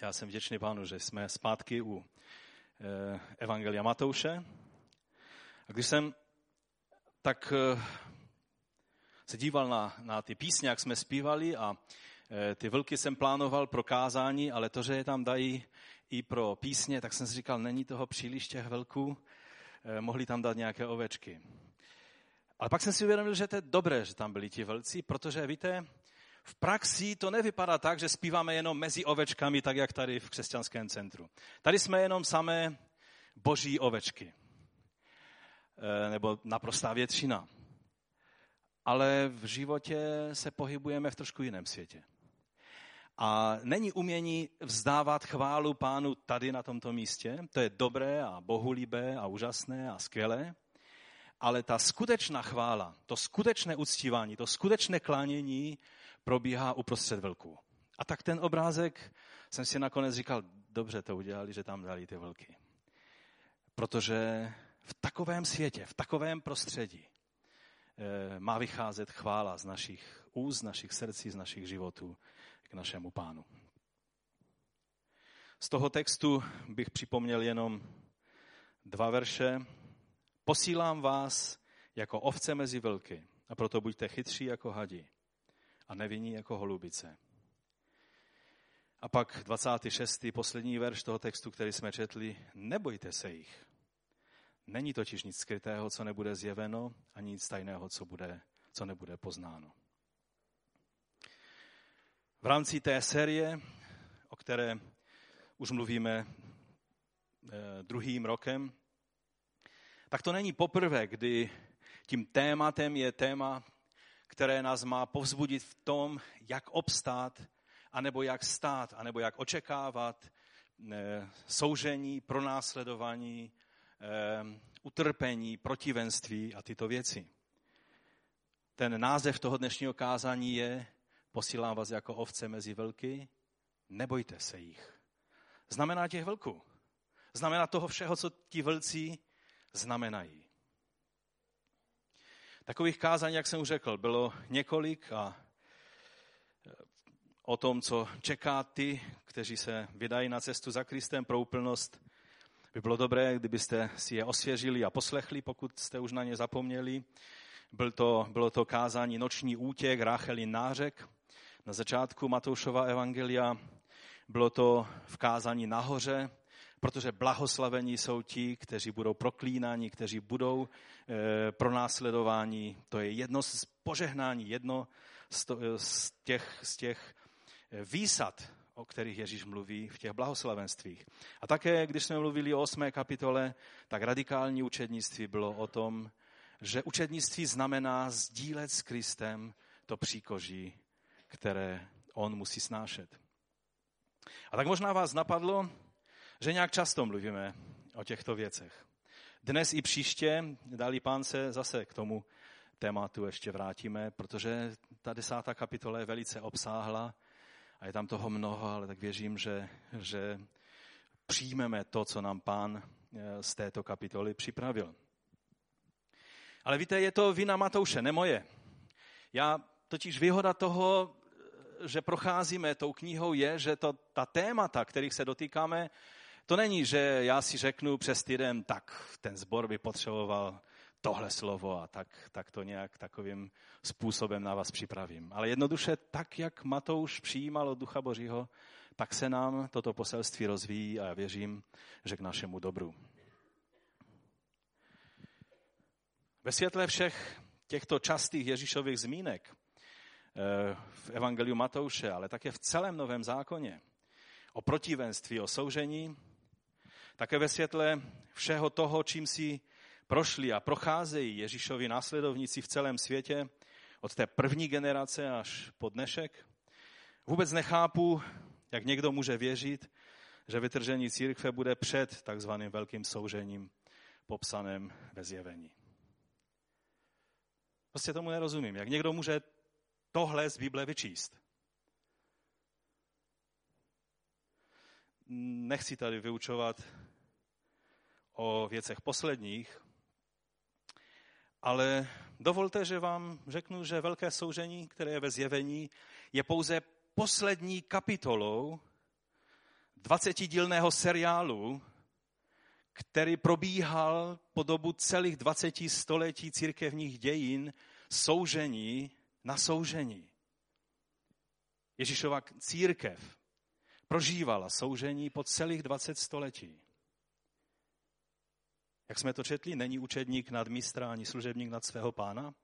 Já jsem vděčný pánu, že jsme zpátky u eh, Evangelia Matouše. A když jsem tak eh, se díval na, na ty písně, jak jsme zpívali a eh, ty vlky jsem plánoval pro kázání, ale to, že je tam dají i pro písně, tak jsem si říkal, není toho příliš těch velků, mohli tam dát nějaké ovečky. Ale pak jsem si uvědomil, že to je dobré, že tam byli ti vlci, protože víte, v praxi to nevypadá tak, že zpíváme jenom mezi ovečkami, tak jak tady v křesťanském centru. Tady jsme jenom samé boží ovečky. E, nebo naprostá většina. Ale v životě se pohybujeme v trošku jiném světě. A není umění vzdávat chválu pánu tady na tomto místě. To je dobré a bohulibé a úžasné a skvělé. Ale ta skutečná chvála, to skutečné uctívání, to skutečné klánění probíhá uprostřed vlků. A tak ten obrázek jsem si nakonec říkal, dobře to udělali, že tam dali ty vlky. Protože v takovém světě, v takovém prostředí eh, má vycházet chvála z našich úst, z našich srdcí, z našich životů k našemu pánu. Z toho textu bych připomněl jenom dva verše. Posílám vás jako ovce mezi vlky a proto buďte chytří jako hadi a nevinní jako holubice. A pak 26. poslední verš toho textu, který jsme četli, nebojte se jich. Není totiž nic skrytého, co nebude zjeveno, ani nic tajného, co, bude, co nebude poznáno. V rámci té série, o které už mluvíme eh, druhým rokem, tak to není poprvé, kdy tím tématem je téma které nás má povzbudit v tom, jak obstát, anebo jak stát, anebo jak očekávat eh, soužení, pronásledování, eh, utrpení, protivenství a tyto věci. Ten název toho dnešního kázání je Posílám vás jako ovce mezi vlky, nebojte se jich. Znamená těch vlků. Znamená toho všeho, co ti vlci znamenají. Takových kázání, jak jsem už řekl, bylo několik a e, o tom, co čeká ty, kteří se vydají na cestu za Kristem pro úplnost, by bylo dobré, kdybyste si je osvěžili a poslechli, pokud jste už na ně zapomněli. Byl to, bylo to kázání Noční útěk, Rácheli nářek na začátku Matoušova evangelia. Bylo to v kázání nahoře, protože blahoslavení jsou ti, kteří budou proklínáni, kteří budou e, pronásledováni. To je jedno z požehnání, jedno z, to, z, těch, z těch eh, výsad, o kterých Ježíš mluví v těch blahoslavenstvích. A také, když jsme mluvili o 8. kapitole, tak radikální učednictví bylo o tom, že učednictví znamená sdílet s Kristem to příkoží, které on musí snášet. A tak možná vás napadlo, že nějak často mluvíme o těchto věcech. Dnes i příště, dali pán se zase k tomu tématu ještě vrátíme, protože ta desátá kapitola je velice obsáhla a je tam toho mnoho, ale tak věřím, že, že přijmeme to, co nám pán eh, z této kapitoly připravil. Ale víte, je to vina Matouše, ne moje. Já totiž výhoda toho, že procházíme tou knihou, je, že to, ta témata, kterých se dotýkáme, to není, že já si řeknu přes týden, tak ten zbor by potřeboval tohle slovo a tak, tak to nějak takovým způsobem na vás připravím. Ale jednoduše tak, jak Matouš přijímal od Ducha Božího, tak se nám toto poselství rozvíjí a já věřím, že k našemu dobru. Ve světle všech těchto častých Ježíšových zmínek eh, v Evangeliu Matouše, ale také v celém Novém zákoně, o protivenství, o soužení, také ve světle všeho toho, čím si prošli a procházejí Ježíšovi následovníci v celém světě, od té první generace až po dnešek, vůbec nechápu, jak někdo může věřit, že vytržení církve bude před takzvaným velkým soužením popsaném ve zjevení. Prostě tomu nerozumím. Jak někdo může tohle z Bible vyčíst? Nechci tady vyučovat o věcech posledních, ale dovolte, že vám řeknu, že velké soužení, které je ve zjevení, je pouze poslední kapitolou 20-dílného seriálu, který probíhal po dobu celých 20 století církevních dějin soužení na soužení. Ježíšova církev prožívala soužení po celých 20 století. Jak jsme to četli, není učedník nad mistra ani služebník nad svého pána?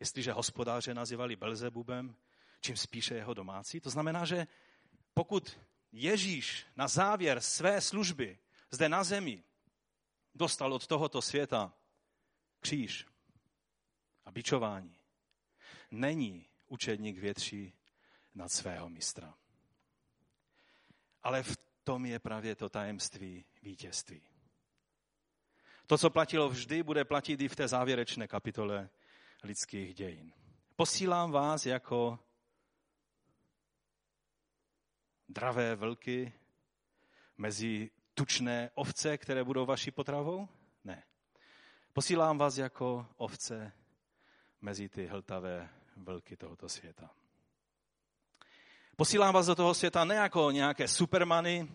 Jestliže hospodáře nazývali Belzebubem, čím spíše jeho domácí. To znamená, že pokud Ježíš na závěr své služby zde na zemi dostal od tohoto světa kříž a bičování, není učedník větší nad svého mistra. Ale v tom je právě to tajemství vítězství. To, co platilo vždy, bude platit i v té závěrečné kapitole lidských dějin. Posílám vás jako dravé vlky mezi tučné ovce, které budou vaší potravou? Ne. Posílám vás jako ovce mezi ty hltavé vlky tohoto světa. Posílám vás do toho světa ne jako nějaké supermany,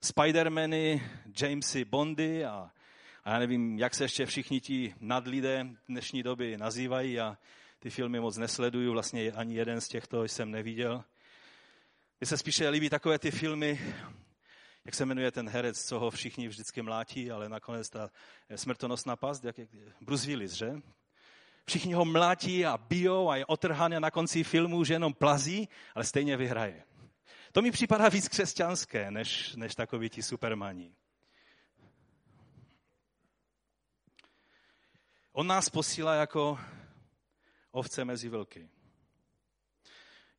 Spidermany, Jamesy Bondy a, a já nevím, jak se ještě všichni ti nadlidé dnešní doby nazývají a ty filmy moc nesleduju, vlastně ani jeden z těchto jsem neviděl. Mně se spíše líbí takové ty filmy, jak se jmenuje ten herec, co ho všichni vždycky mlátí, ale nakonec ta smrtonosná past, jak je, Bruce Willis, že? Všichni ho mlátí a bijou a je otrhaný a na konci filmu, že jenom plazí, ale stejně vyhraje. To mi připadá víc křesťanské, než, než takoví ti supermaní. On nás posílá jako ovce mezi vlky.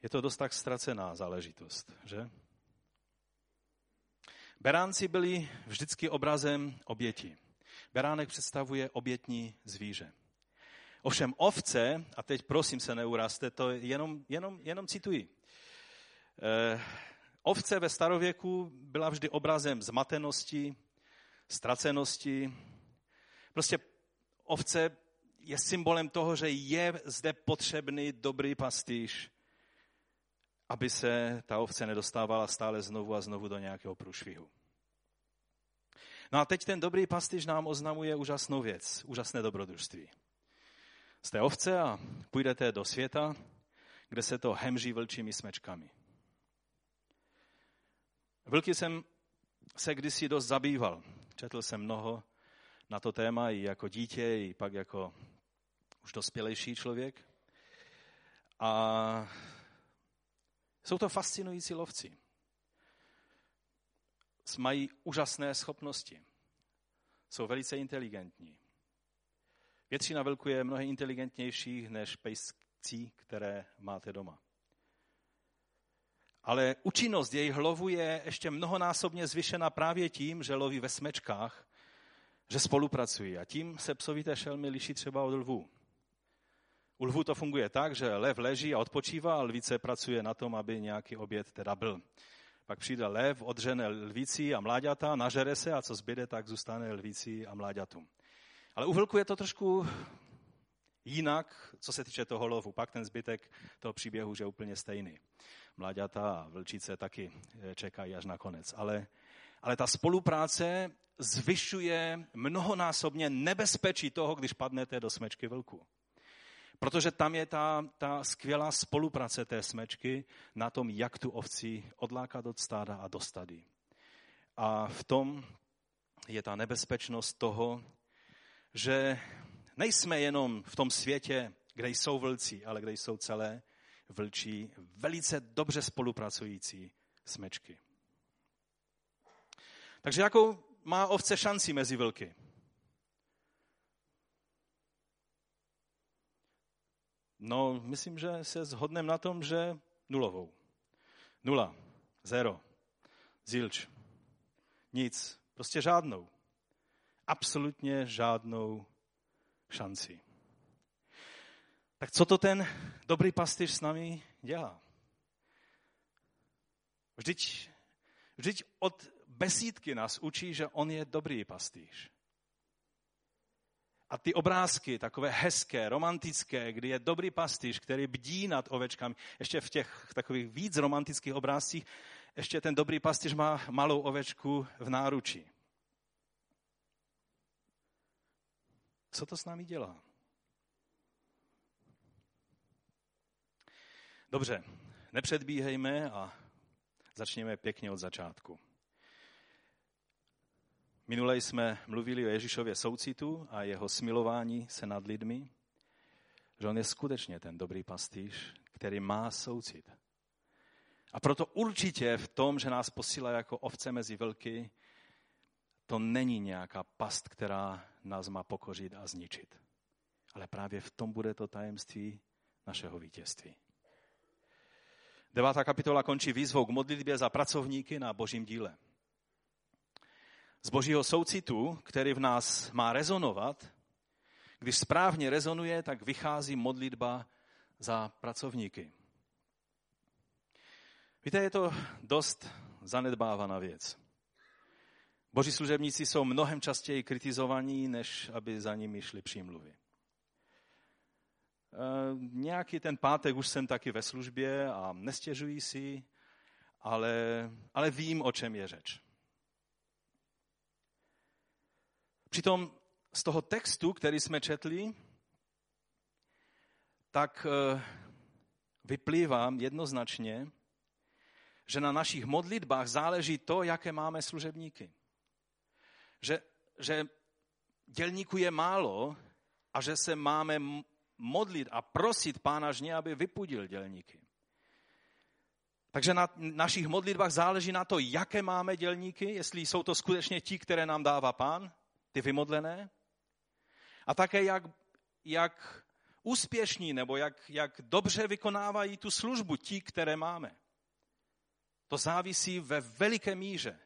Je to dost tak ztracená záležitost, že? Beránci byli vždycky obrazem oběti. Beránek představuje obětní zvíře. Ovšem ovce, a teď prosím se neurazte, to jenom, jenom, jenom cituji. Eh, ovce ve starověku byla vždy obrazem zmatenosti, ztracenosti. Prostě ovce je symbolem toho, že je zde potřebný dobrý pastýř, aby se ta ovce nedostávala stále znovu a znovu do nějakého průšvihu. No a teď ten dobrý pastýř nám oznamuje úžasnou věc, úžasné dobrodružství. Jste ovce a půjdete do světa, kde se to hemží vlčími smečkami. Vlky jsem se kdysi dost zabýval. Četl jsem mnoho na to téma i jako dítě, i pak jako už dospělejší člověk. A jsou to fascinující lovci. Mají úžasné schopnosti. Jsou velice inteligentní. Většina vlků je mnohem inteligentnější než pejscí, které máte doma. Ale účinnost jejich lovu je ještě mnohonásobně zvyšena právě tím, že loví ve smečkách, že spolupracují. A tím se psovité šelmy liší třeba od lvů. U lvů to funguje tak, že lev leží a odpočívá a lvice pracuje na tom, aby nějaký oběd teda byl. Pak přijde lev, odřene lvící a mláďata, nažere se a co zbyde, tak zůstane lvící a mláďatům. Ale u vlku je to trošku jinak, co se týče toho lovu. Pak ten zbytek toho příběhu je úplně stejný. Mláďata a vlčice taky eh, čekají až na konec. Ale, ale ta spolupráce zvyšuje mnohonásobně nebezpečí toho, když padnete do smečky vlku. Protože tam je ta, ta skvělá spolupráce té smečky na tom, jak tu ovci odlákat od stáda a dostat A v tom je ta nebezpečnost toho, že nejsme jenom v tom světě, kde jsou vlci, ale kde jsou celé vlčí, velice dobře spolupracující smečky. Takže jakou má ovce šanci mezi vlky? No, myslím, že se shodneme na tom, že nulovou. Nula, zero, zilč, nic, prostě žádnou absolutně žádnou šanci. Tak co to ten dobrý pastýř s námi dělá? Vždyť, vždyť od besídky nás učí, že on je dobrý pastýř. A ty obrázky, takové hezké, romantické, kdy je dobrý pastýř, který bdí nad ovečkami, ještě v těch takových víc romantických obrázcích, ještě ten dobrý pastýř má malou ovečku v náruči. Co to s námi dělá? Dobře, nepředbíhejme a začněme pěkně od začátku. Minule jsme mluvili o Ježíšově soucitu a jeho smilování se nad lidmi, že on je skutečně ten dobrý pastýř, který má soucit. A proto určitě v tom, že nás posílá jako ovce mezi vlky, to není nějaká past, která nás má pokořit a zničit. Ale právě v tom bude to tajemství našeho vítězství. Devátá kapitola končí výzvou k modlitbě za pracovníky na božím díle. Z božího soucitu, který v nás má rezonovat, když správně rezonuje, tak vychází modlitba za pracovníky. Víte, je to dost zanedbávaná věc. Boží služebníci jsou mnohem častěji kritizovaní, než aby za nimi šli přímluvy. E, nějaký ten pátek už jsem taky ve službě a nestěžuji si, ale, ale vím, o čem je řeč. Přitom z toho textu, který jsme četli, tak e, vyplývá jednoznačně, že na našich modlitbách záleží to, jaké máme služebníky. Že, že dělníků je málo a že se máme modlit a prosit Pána žně, aby vypudil dělníky. Takže na našich modlitbách záleží na to, jaké máme dělníky, jestli jsou to skutečně ti, které nám dává Pán, ty vymodlené, a také jak, jak úspěšní nebo jak, jak dobře vykonávají tu službu ti, které máme. To závisí ve veliké míře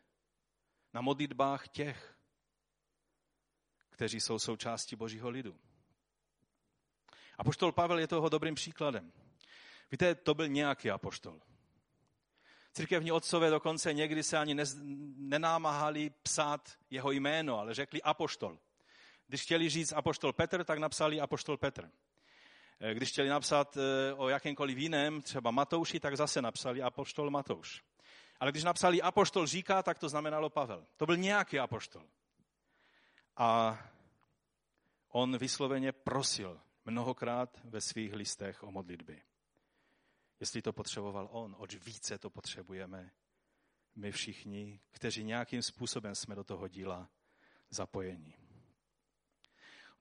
na modlitbách těch, kteří jsou součástí Božího lidu. Apoštol Pavel je toho dobrým příkladem. Víte, to byl nějaký apoštol. Církevní otcové dokonce někdy se ani nenámahali psát jeho jméno, ale řekli apoštol. Když chtěli říct apoštol Petr, tak napsali apoštol Petr. Když chtěli napsat eh, o jakémkoliv jiném, třeba Matouši, tak zase napsali apoštol Matouš. Ale když napsali apoštol říká, tak to znamenalo Pavel. To byl nějaký apoštol. A on vysloveně prosil mnohokrát ve svých listech o modlitby. Jestli to potřeboval on, oč více to potřebujeme my všichni, kteří nějakým způsobem jsme do toho díla zapojeni.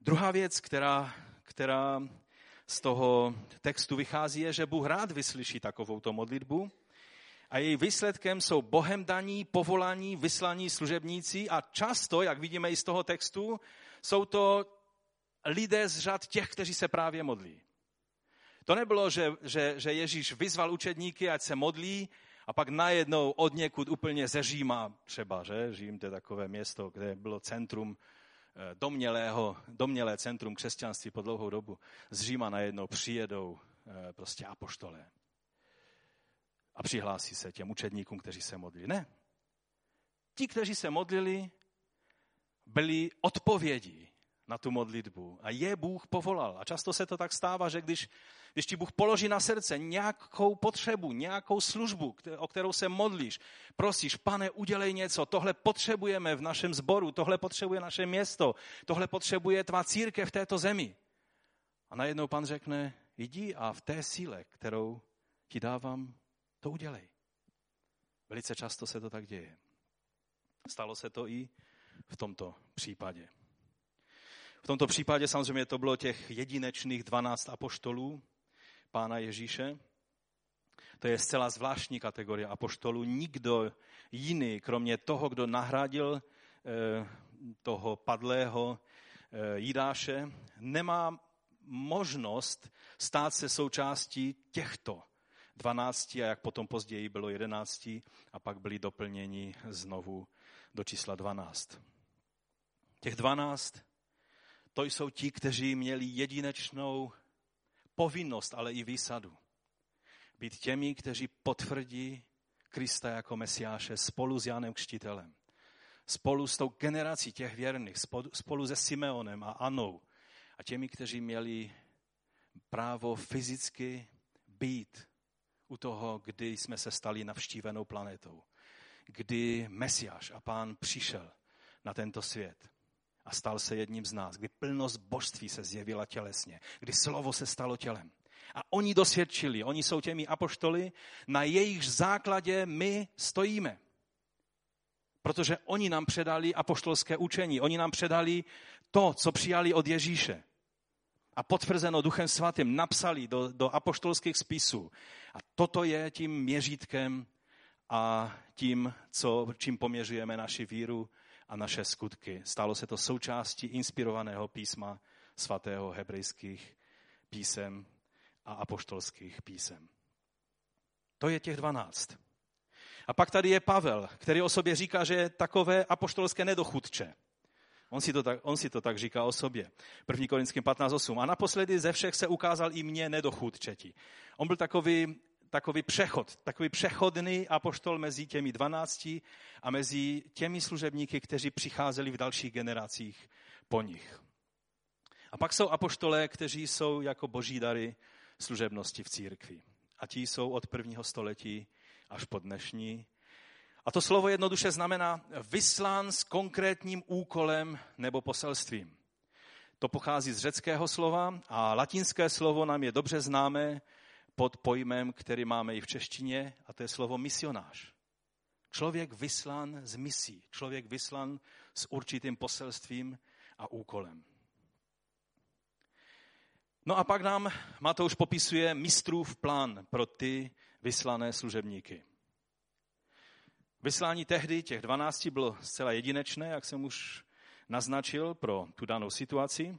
Druhá věc, která, která z toho textu vychází, je, že Bůh rád vyslyší takovouto modlitbu a její výsledkem jsou Bohem daní, povolaní, vyslaní služebníci a často, jak vidíme i z toho textu, jsou to lidé z řad těch, kteří se právě modlí. To nebylo, že, že, že Ježíš vyzval učedníky, ať se modlí a pak najednou od někud úplně ze Říma třeba, že? Řím to je takové město, kde bylo centrum eh, domnělého, domnělé centrum křesťanství po dlouhou dobu. Z Říma najednou přijedou eh, prostě apoštolé a přihlásí se těm učedníkům, kteří se modlili. Ne. Ti, kteří se modlili, byli odpovědí na tu modlitbu. A je Bůh povolal. A často se to tak stává, že když, když ti Bůh položí na srdce nějakou potřebu, nějakou službu, o kterou se modlíš, prosíš, pane, udělej něco, tohle potřebujeme v našem sboru, tohle potřebuje naše město, tohle potřebuje tvá církev v této zemi. A najednou pan řekne, jdi a v té síle, kterou ti dávám, to udělej. Velice často se to tak děje. Stalo se to i v tomto případě. V tomto případě samozřejmě to bylo těch jedinečných 12 apoštolů pána Ježíše. To je zcela zvláštní kategorie apoštolů. Nikdo jiný, kromě toho, kdo nahradil eh, toho padlého eh, Jidáše, nemá možnost stát se součástí těchto 12 a jak potom později bylo 11 a pak byli doplněni znovu do čísla 12. Těch 12, to jsou ti, kteří měli jedinečnou povinnost, ale i výsadu. Být těmi, kteří potvrdí Krista jako Mesiáše spolu s Janem Kštitelem. Spolu s tou generací těch věrných, spolu se Simeonem a Anou a těmi, kteří měli právo fyzicky být u toho, kdy jsme se stali navštívenou planetou. Kdy Mesiáš a pán přišel na tento svět a stal se jedním z nás, kdy plnost božství se zjevila tělesně, kdy slovo se stalo tělem. A oni dosvědčili, oni jsou těmi apoštoly, na jejich základě my stojíme. Protože oni nám předali apoštolské učení, oni nám předali to, co přijali od Ježíše. A potvrzeno Duchem Svatým napsali do, do apoštolských spisů. A toto je tím měřítkem a tím, co, čím poměřujeme naši víru a naše skutky. Stalo se to součástí inspirovaného písma svatého hebrejských písem a apoštolských písem. To je těch dvanáct. A pak tady je Pavel, který o sobě říká, že je takové apoštolské nedochudče. On si, to tak, on si to tak říká o sobě. 1. Korinským 15.8. A naposledy ze všech se ukázal i mně nedochudčetí. On byl takový, takový přechod, takový přechodný apoštol mezi těmi dvanácti a mezi těmi služebníky, kteří přicházeli v dalších generacích po nich. A pak jsou apoštolé, kteří jsou jako boží dary služebnosti v církvi. A ti jsou od prvního století až po dnešní. A to slovo jednoduše znamená vyslán s konkrétním úkolem nebo poselstvím. To pochází z řeckého slova a latinské slovo nám je dobře známé pod pojmem, který máme i v češtině, a to je slovo misionář. Člověk vyslán z misí, člověk vyslán s určitým poselstvím a úkolem. No a pak nám Matouš popisuje mistrův plán pro ty vyslané služebníky. Vyslání tehdy těch 12 bylo zcela jedinečné, jak jsem už naznačil, pro tu danou situaci.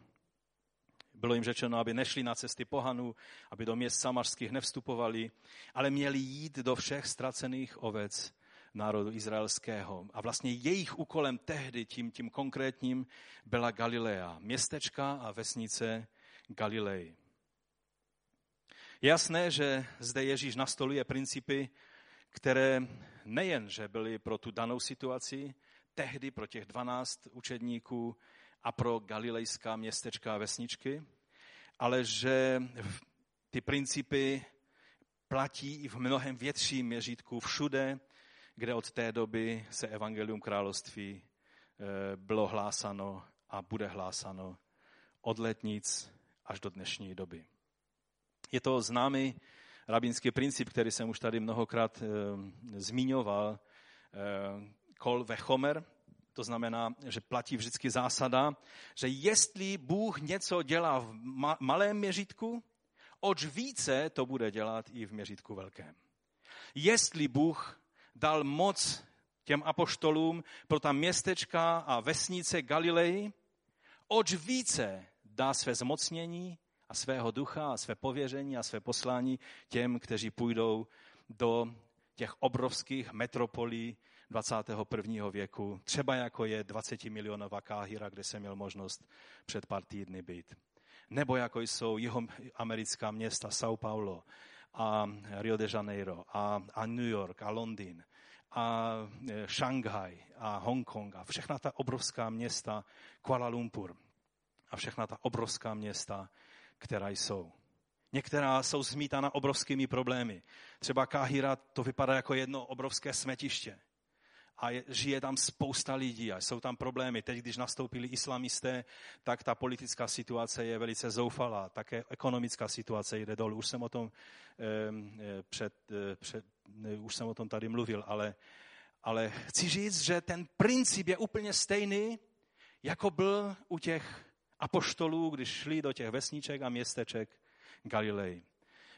Bylo jim řečeno, aby nešli na cesty pohanů, aby do měst samařských nevstupovali, ale měli jít do všech ztracených ovec národu izraelského. A vlastně jejich úkolem tehdy, tím, tím konkrétním, byla Galilea, městečka a vesnice Galilei. Jasné, že zde Ježíš nastoluje principy, které nejen, že byly pro tu danou situaci, tehdy pro těch 12 učedníků a pro galilejská městečka a vesničky, ale že ty principy platí i v mnohem větším měřítku všude, kde od té doby se evangelium království eh, bylo hlásano a bude hlásano od letnic až do dnešní doby. Je to známý rabínský princip, který jsem už tady mnohokrát e, zmiňoval, e, kol vechomer, to znamená, že platí vždycky zásada, že jestli Bůh něco dělá v ma- malém měřítku, oč více to bude dělat i v měřítku velkém. Jestli Bůh dal moc těm apoštolům pro ta městečka a vesnice Galilei, oč více dá své zmocnění a svého ducha a své pověření a své poslání těm, kteří půjdou do těch obrovských metropolí 21. věku, třeba jako je 20 milionová Káhira, kde jsem měl možnost před pár týdny být. Nebo jako jsou jeho americká města São Paulo a Rio de Janeiro a, a New York a Londýn a e, Šanghaj a Hongkong a všechna ta obrovská města Kuala Lumpur a všechna ta obrovská města, která jsou. Některá jsou zmítána obrovskými problémy. Třeba Káhira to vypadá jako jedno obrovské smetiště. A je, žije tam spousta lidí a jsou tam problémy. Teď, když nastoupili islamisté, tak ta politická situace je velice zoufalá. Také ekonomická situace jde dolů. Už jsem o tom, eh, před, eh, před, eh, už jsem o tom tady mluvil, ale, ale chci říct, že ten princip je úplně stejný, jako byl u těch apoštolů, když šli do těch vesniček a městeček Galilei.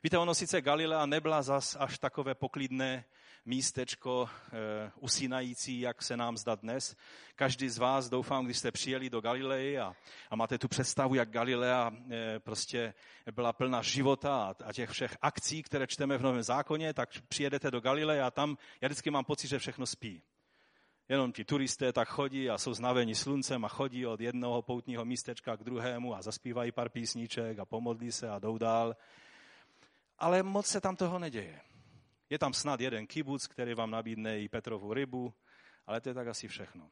Víte, ono sice Galilea nebyla zas až takové poklidné místečko e, usínající, jak se nám zdá dnes. Každý z vás, doufám, když jste přijeli do Galilei a, a máte tu představu, jak Galilea e, prostě byla plná života a, těch všech akcí, které čteme v Novém zákoně, tak přijedete do Galilei a tam já vždycky mám pocit, že všechno spí. Jenom ti turisté tak chodí a jsou znaveni sluncem a chodí od jednoho poutního místečka k druhému a zaspívají pár písniček a pomodlí se a jdou dál. Ale moc se tam toho neděje. Je tam snad jeden kibuc, který vám nabídne i Petrovu rybu, ale to je tak asi všechno.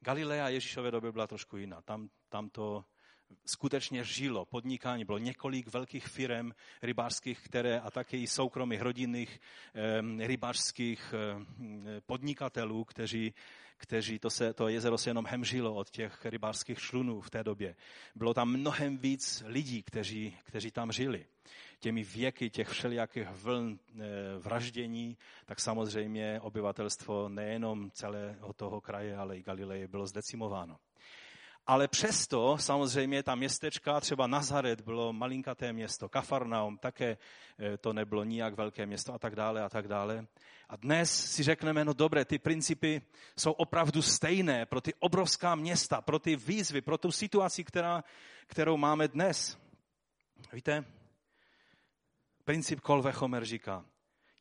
Galilea Ježíšové doby byla trošku jiná. Tam, tam to skutečně žilo, podnikání. Bylo několik velkých firm rybářských, které a také i soukromých rodinných rybářských podnikatelů, kteří, kteří to, se, to jezero se jenom hemžilo od těch rybářských šlunů v té době. Bylo tam mnohem víc lidí, kteří, kteří tam žili. Těmi věky těch všelijakých vln e, vraždění, tak samozřejmě obyvatelstvo nejenom celého toho kraje, ale i Galileje bylo zdecimováno. Ale přesto samozřejmě ta městečka, třeba Nazaret bylo malinkaté město, Kafarnaum také eh, to nebylo nijak velké město a tak dále a tak dále. A dnes si řekneme, no dobré, ty principy jsou opravdu stejné pro ty obrovská města, pro ty výzvy, pro tu situaci, která, kterou máme dnes. Víte, princip Kolvechomer říká,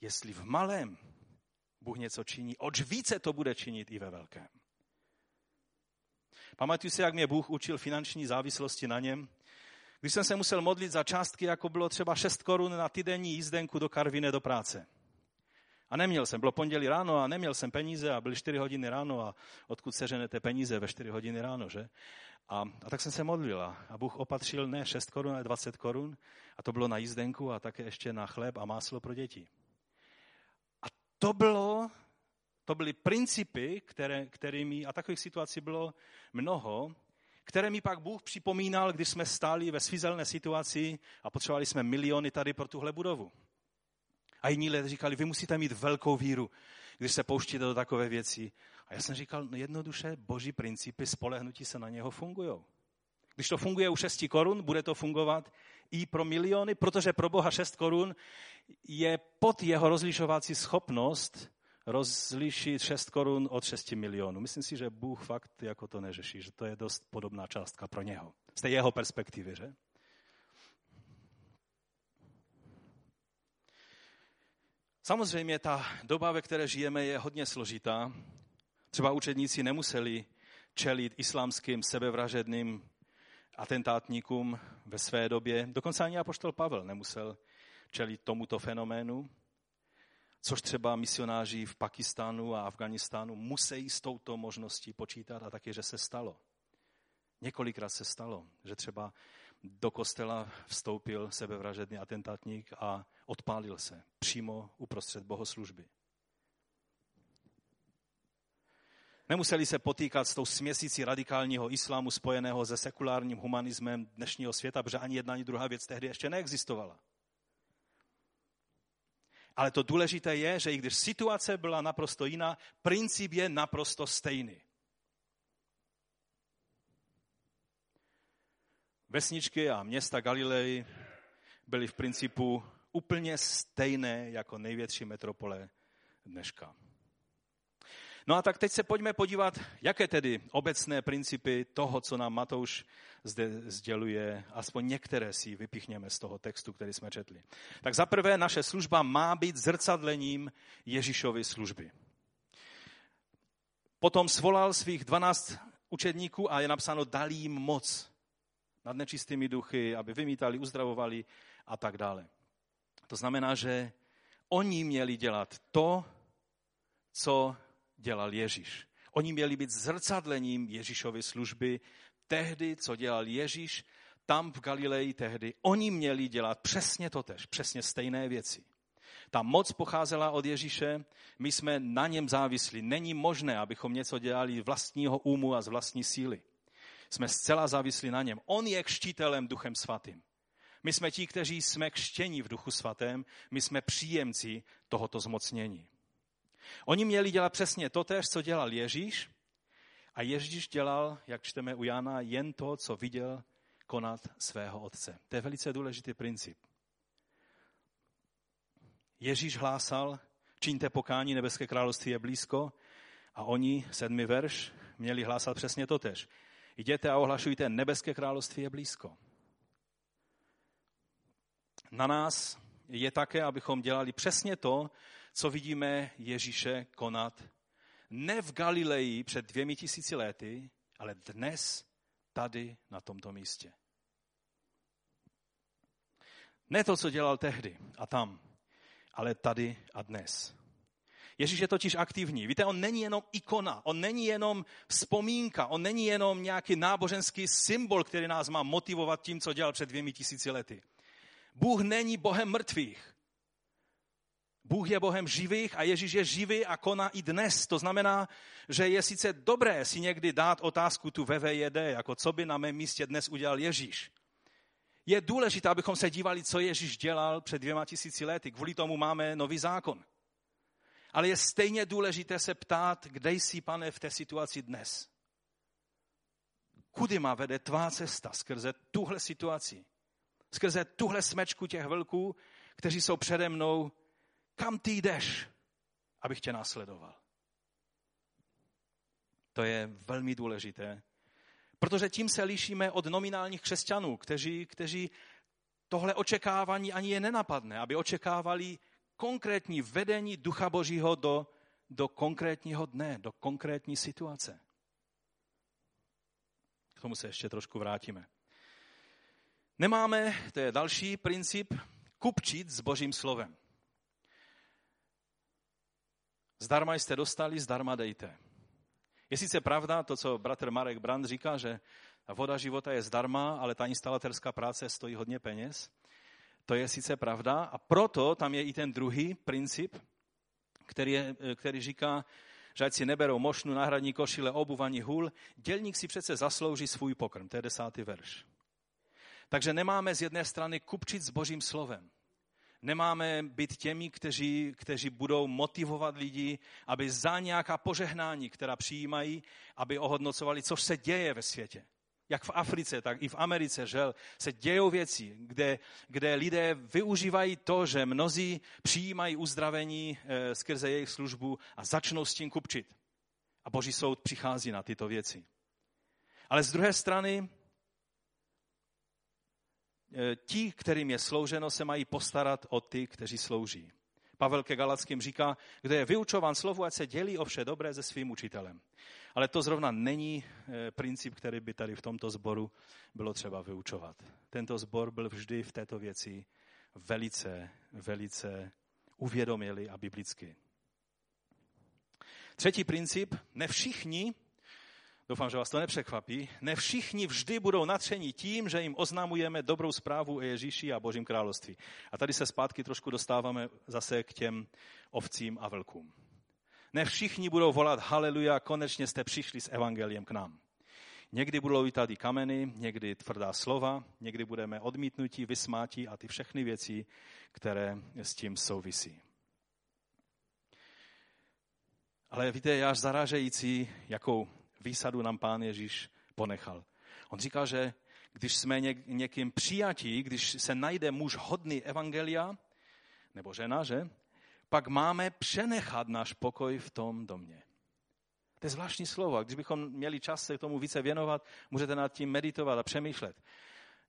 jestli v malém Bůh něco činí, oč více to bude činit i ve velkém. Pamatuju si, jak mě Bůh učil finanční závislosti na něm. Když jsem se musel modlit za částky, jako bylo třeba 6 korun na týdenní jízdenku do Karvine do práce. A neměl jsem, bylo pondělí ráno a neměl jsem peníze a byly 4 hodiny ráno a odkud seženete peníze ve 4 hodiny ráno, že? A, a tak jsem se modlila a Bůh opatřil ne 6 korun, ale 20 korun a to bylo na jízdenku a také ještě na chléb a máslo pro děti. A to bylo to byly principy, které, kterými, a takových situací bylo mnoho, které mi pak Bůh připomínal, když jsme stáli ve svízelné situaci a potřebovali jsme miliony tady pro tuhle budovu. A jiní lidé říkali, vy musíte mít velkou víru, když se pouštíte do takové věci. A já jsem říkal, no jednoduše, boží principy, spolehnutí se na něho fungují. Když to funguje u 6 korun, bude to fungovat i pro miliony, protože pro Boha 6 korun je pod jeho rozlišovací schopnost rozlišit 6 korun od 6 milionů. Myslím si, že Bůh fakt jako to neřeší, že to je dost podobná částka pro něho. Z té jeho perspektivy, že? Samozřejmě ta doba, ve které žijeme, je hodně složitá. Třeba učedníci nemuseli čelit islámským sebevražedným atentátníkům ve své době. Dokonce ani apoštol Pavel nemusel čelit tomuto fenoménu což třeba misionáři v Pakistánu a Afganistánu musí s touto možností počítat a taky, že se stalo. Několikrát se stalo, že třeba do kostela vstoupil sebevražedný atentátník a odpálil se přímo uprostřed bohoslužby. Nemuseli se potýkat s tou směsící radikálního islámu spojeného se sekulárním humanismem dnešního světa, protože ani jedna, ani druhá věc tehdy ještě neexistovala. Ale to důležité je, že i když situace byla naprosto jiná, princip je naprosto stejný. Vesničky a města Galilei byly v principu úplně stejné jako největší metropole dneška. No a tak teď se pojďme podívat, jaké tedy obecné principy toho, co nám Matouš zde sděluje, aspoň některé si vypichněme z toho textu, který jsme četli. Tak za prvé, naše služba má být zrcadlením Ježíšovy služby. Potom svolal svých dvanáct učedníků a je napsáno, dal jim moc nad nečistými duchy, aby vymítali, uzdravovali a tak dále. To znamená, že oni měli dělat to, co dělal Ježíš. Oni měli být zrcadlením Ježíšovy služby. Tehdy, co dělal Ježíš, tam v Galileji tehdy, oni měli dělat přesně to tež, přesně stejné věci. Ta moc pocházela od Ježíše, my jsme na něm závislí. Není možné, abychom něco dělali vlastního úmu a z vlastní síly. Jsme zcela závislí na něm. On je kštitelem duchem svatým. My jsme ti, kteří jsme kštění v duchu svatém, my jsme příjemci tohoto zmocnění. Oni měli dělat přesně to tež, co dělal Ježíš. A Ježíš dělal, jak čteme u Jana, jen to, co viděl konat svého otce. To je velice důležitý princip. Ježíš hlásal, čiňte pokání, nebeské království je blízko. A oni, sedmi verš, měli hlásat přesně to tež. Jděte a ohlašujte, nebeské království je blízko. Na nás je také, abychom dělali přesně to, co vidíme Ježíše konat ne v Galileji před dvěmi tisíci lety, ale dnes tady na tomto místě. Ne to, co dělal tehdy a tam, ale tady a dnes. Ježíš je totiž aktivní. Víte, on není jenom ikona, on není jenom vzpomínka, on není jenom nějaký náboženský symbol, který nás má motivovat tím, co dělal před dvěmi tisíci lety. Bůh není Bohem mrtvých. Bůh je Bohem živých a Ježíš je živý a koná i dnes. To znamená, že je sice dobré si někdy dát otázku tu VVJD, jako co by na mém místě dnes udělal Ježíš. Je důležité, abychom se dívali, co Ježíš dělal před dvěma tisíci lety. Kvůli tomu máme nový zákon. Ale je stejně důležité se ptát, kde jsi, pane, v té situaci dnes. Kudy má vede tvá cesta skrze tuhle situaci? Skrze tuhle smečku těch vlků, kteří jsou přede mnou. Kam ty jdeš, abych tě následoval? To je velmi důležité, protože tím se lišíme od nominálních křesťanů, kteří, kteří tohle očekávání ani je nenapadne, aby očekávali konkrétní vedení Ducha Božího do, do konkrétního dne, do konkrétní situace. K tomu se ještě trošku vrátíme. Nemáme, to je další princip, kupčit s Božím slovem. Zdarma jste dostali, zdarma dejte. Je sice pravda to, co bratr Marek Brand říká, že voda života je zdarma, ale ta instalatérská práce stojí hodně peněz. To je sice pravda a proto tam je i ten druhý princip, který, je, který říká, že ať si neberou mošnu, náhradní košile, obuv ani hůl, dělník si přece zaslouží svůj pokrm. To je desátý verš. Takže nemáme z jedné strany kupčit s božím slovem. Nemáme být těmi, kteří, kteří budou motivovat lidi, aby za nějaká požehnání, která přijímají, aby ohodnocovali, co se děje ve světě jak v Africe, tak i v Americe, že se dějou věci, kde, kde lidé využívají to, že mnozí přijímají uzdravení e, skrze jejich službu a začnou s tím kupčit. A Boží soud přichází na tyto věci. Ale z druhé strany, ti, kterým je slouženo, se mají postarat o ty, kteří slouží. Pavel ke Galackým říká, kdo je vyučován slovu, ať se dělí o vše dobré se svým učitelem. Ale to zrovna není eh, princip, který by tady v tomto sboru bylo třeba vyučovat. Tento sbor byl vždy v této věci velice, velice uvědomili a biblicky. Třetí princip, ne všichni, doufám, že vás to nepřekvapí, ne všichni vždy budou natření tím, že jim oznamujeme dobrou zprávu o Ježíši a Božím království. A tady se zpátky trošku dostáváme zase k těm ovcím a vlkům. Ne všichni budou volat haleluja, konečně jste přišli s evangeliem k nám. Někdy budou i tady kameny, někdy tvrdá slova, někdy budeme odmítnutí, vysmátí a ty všechny věci, které s tím souvisí. Ale víte, je až zarážející, jakou výsadu nám pán Ježíš ponechal. On říká, že když jsme někým přijatí, když se najde muž hodný evangelia, nebo žena, že? pak máme přenechat náš pokoj v tom domě. To je zvláštní slovo. Když bychom měli čas se k tomu více věnovat, můžete nad tím meditovat a přemýšlet.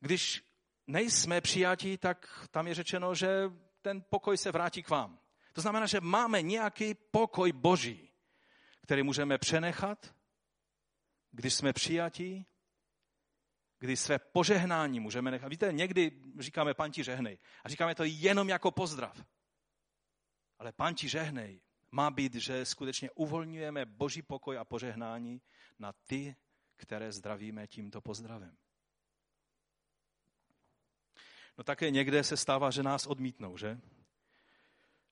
Když nejsme přijatí, tak tam je řečeno, že ten pokoj se vrátí k vám. To znamená, že máme nějaký pokoj boží, který můžeme přenechat, když jsme přijatí, kdy své požehnání můžeme nechat. Víte, někdy říkáme, pan ti žehnej. A říkáme to jenom jako pozdrav. Ale pán ti žehnej má být, že skutečně uvolňujeme boží pokoj a požehnání na ty, které zdravíme tímto pozdravem. No také někde se stává, že nás odmítnou, že?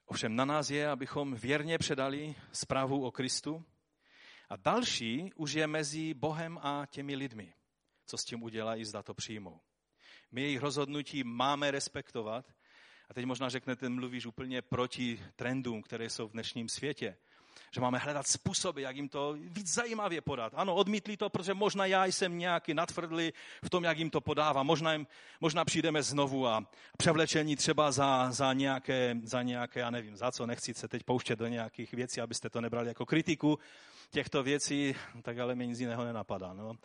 Ovšem na nás je, abychom věrně předali zprávu o Kristu. A další už je mezi Bohem a těmi lidmi, co s tím udělají, zda to přijmou. My jejich rozhodnutí máme respektovat a teď možná řeknete, mluvíš úplně proti trendům, které jsou v dnešním světě. Že máme hledat způsoby, jak jim to víc zajímavě podat. Ano, odmítli to, protože možná já jsem nějaký natvrdlý v tom, jak jim to podává. Možná, jim, možná přijdeme znovu a převlečení třeba za, za, nějaké, za nějaké, já nevím, za co, nechci se teď pouštět do nějakých věcí, abyste to nebrali jako kritiku těchto věcí, tak ale mi nic jiného nenapadá. No.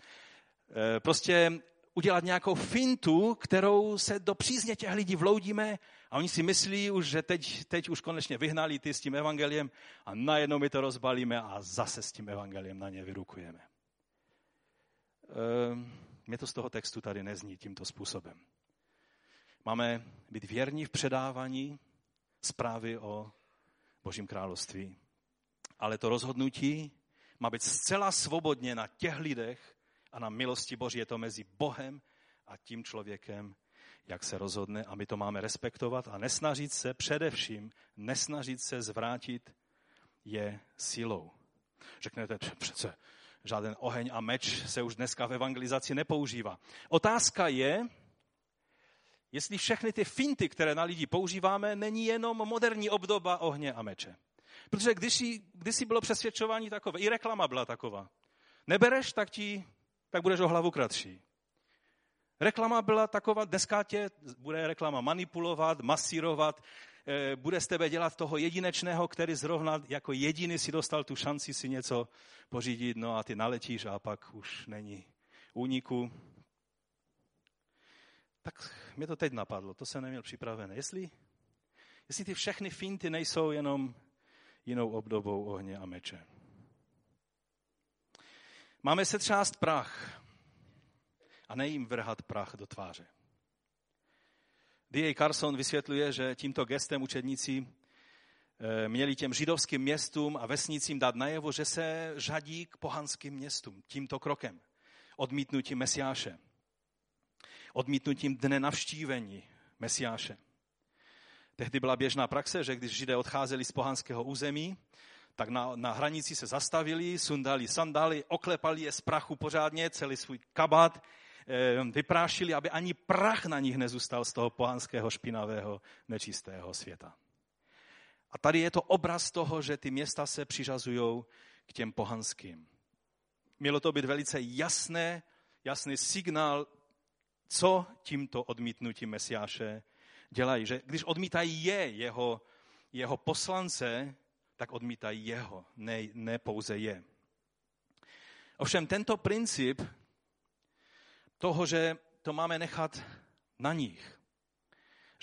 E, prostě udělat nějakou fintu, kterou se do přízně těch lidí vloudíme a oni si myslí už, že teď, teď už konečně vyhnali ty s tím evangeliem a najednou my to rozbalíme a zase s tím evangeliem na ně vyrukujeme. Ehm, mě to z toho textu tady nezní tímto způsobem. Máme být věrní v předávání zprávy o Božím království. ale to rozhodnutí má být zcela svobodně na těch lidech a na milosti Boží. Je to mezi Bohem a tím člověkem, jak se rozhodne a my to máme respektovat a nesnažit se, především nesnažit se zvrátit je silou. Řeknete, přece žádný oheň a meč se už dneska v evangelizaci nepoužívá. Otázka je, jestli všechny ty finty, které na lidi používáme, není jenom moderní obdoba ohně a meče. Protože když si bylo přesvědčování takové, i reklama byla taková. Nebereš, tak, ti, tak budeš o hlavu kratší. Reklama byla taková, dneska tě bude reklama manipulovat, masírovat, eh, bude z tebe dělat toho jedinečného, který zrovna jako jediný si dostal tu šanci si něco pořídit, no a ty naletíš a pak už není úniku. Tak mě to teď napadlo, to jsem neměl připravené. Jestli, jestli ty všechny finty nejsou jenom jinou obdobou ohně a meče. Máme se třást prach a ne jim vrhat prach do tváře. D.A. Carson vysvětluje, že tímto gestem učedníci eh, měli těm židovským městům a vesnicím dát najevo, že se řadí k pohanským městům tímto krokem. Odmítnutím Mesiáše. Odmítnutím dne navštívení Mesiáše. Tehdy byla běžná praxe, že když židé odcházeli z pohanského území, tak na, na hranici se zastavili, sundali sandály, oklepali je z prachu pořádně, celý svůj kabát, eh, vyprášili, aby ani prach na nich nezůstal z toho pohanského špinavého nečistého světa. A tady je to obraz toho, že ty města se přiřazují k těm pohanským. Mělo to být velice jasné, jasný signál, co tímto odmítnutím Mesiáše dělají. Že když odmítají je, jeho, jeho poslance, tak odmítají jeho, ne, ne pouze je. Ovšem tento princip toho, že to máme nechat na nich,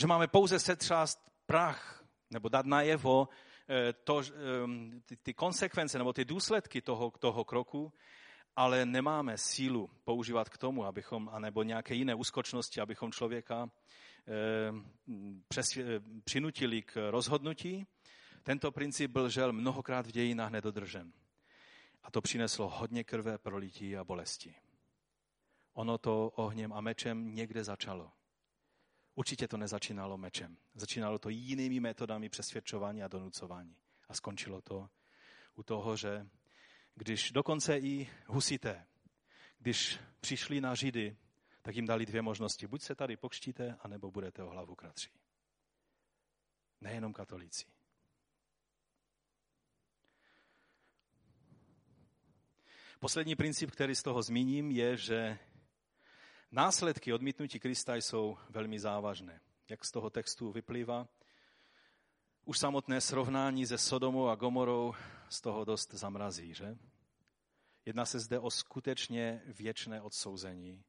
že máme pouze setřást prach nebo dát najevo eh, to, eh, ty, ty konsekvence nebo ty důsledky toho, toho kroku, ale nemáme sílu používat k tomu, abychom, anebo nějaké jiné úskočnosti, abychom člověka Eh, přes, přinutili k rozhodnutí. Tento princip byl žel mnohokrát v dějinách nedodržen. A to přineslo hodně krve, prolití a bolesti. Ono to ohněm a mečem někde začalo. Určitě to nezačínalo mečem. Začínalo to jinými metodami přesvědčování a donucování. A skončilo to u toho, že když dokonce i husité, když přišli na Židy tak jim dali dvě možnosti. Buď se tady pokštíte, anebo budete o hlavu kratří. Nejenom katolíci. Poslední princip, který z toho zmíním, je, že následky odmítnutí Krista jsou velmi závažné. Jak z toho textu vyplývá, už samotné srovnání se Sodomou a Gomorou z toho dost zamrazí, že? Jedná se zde o skutečně věčné odsouzení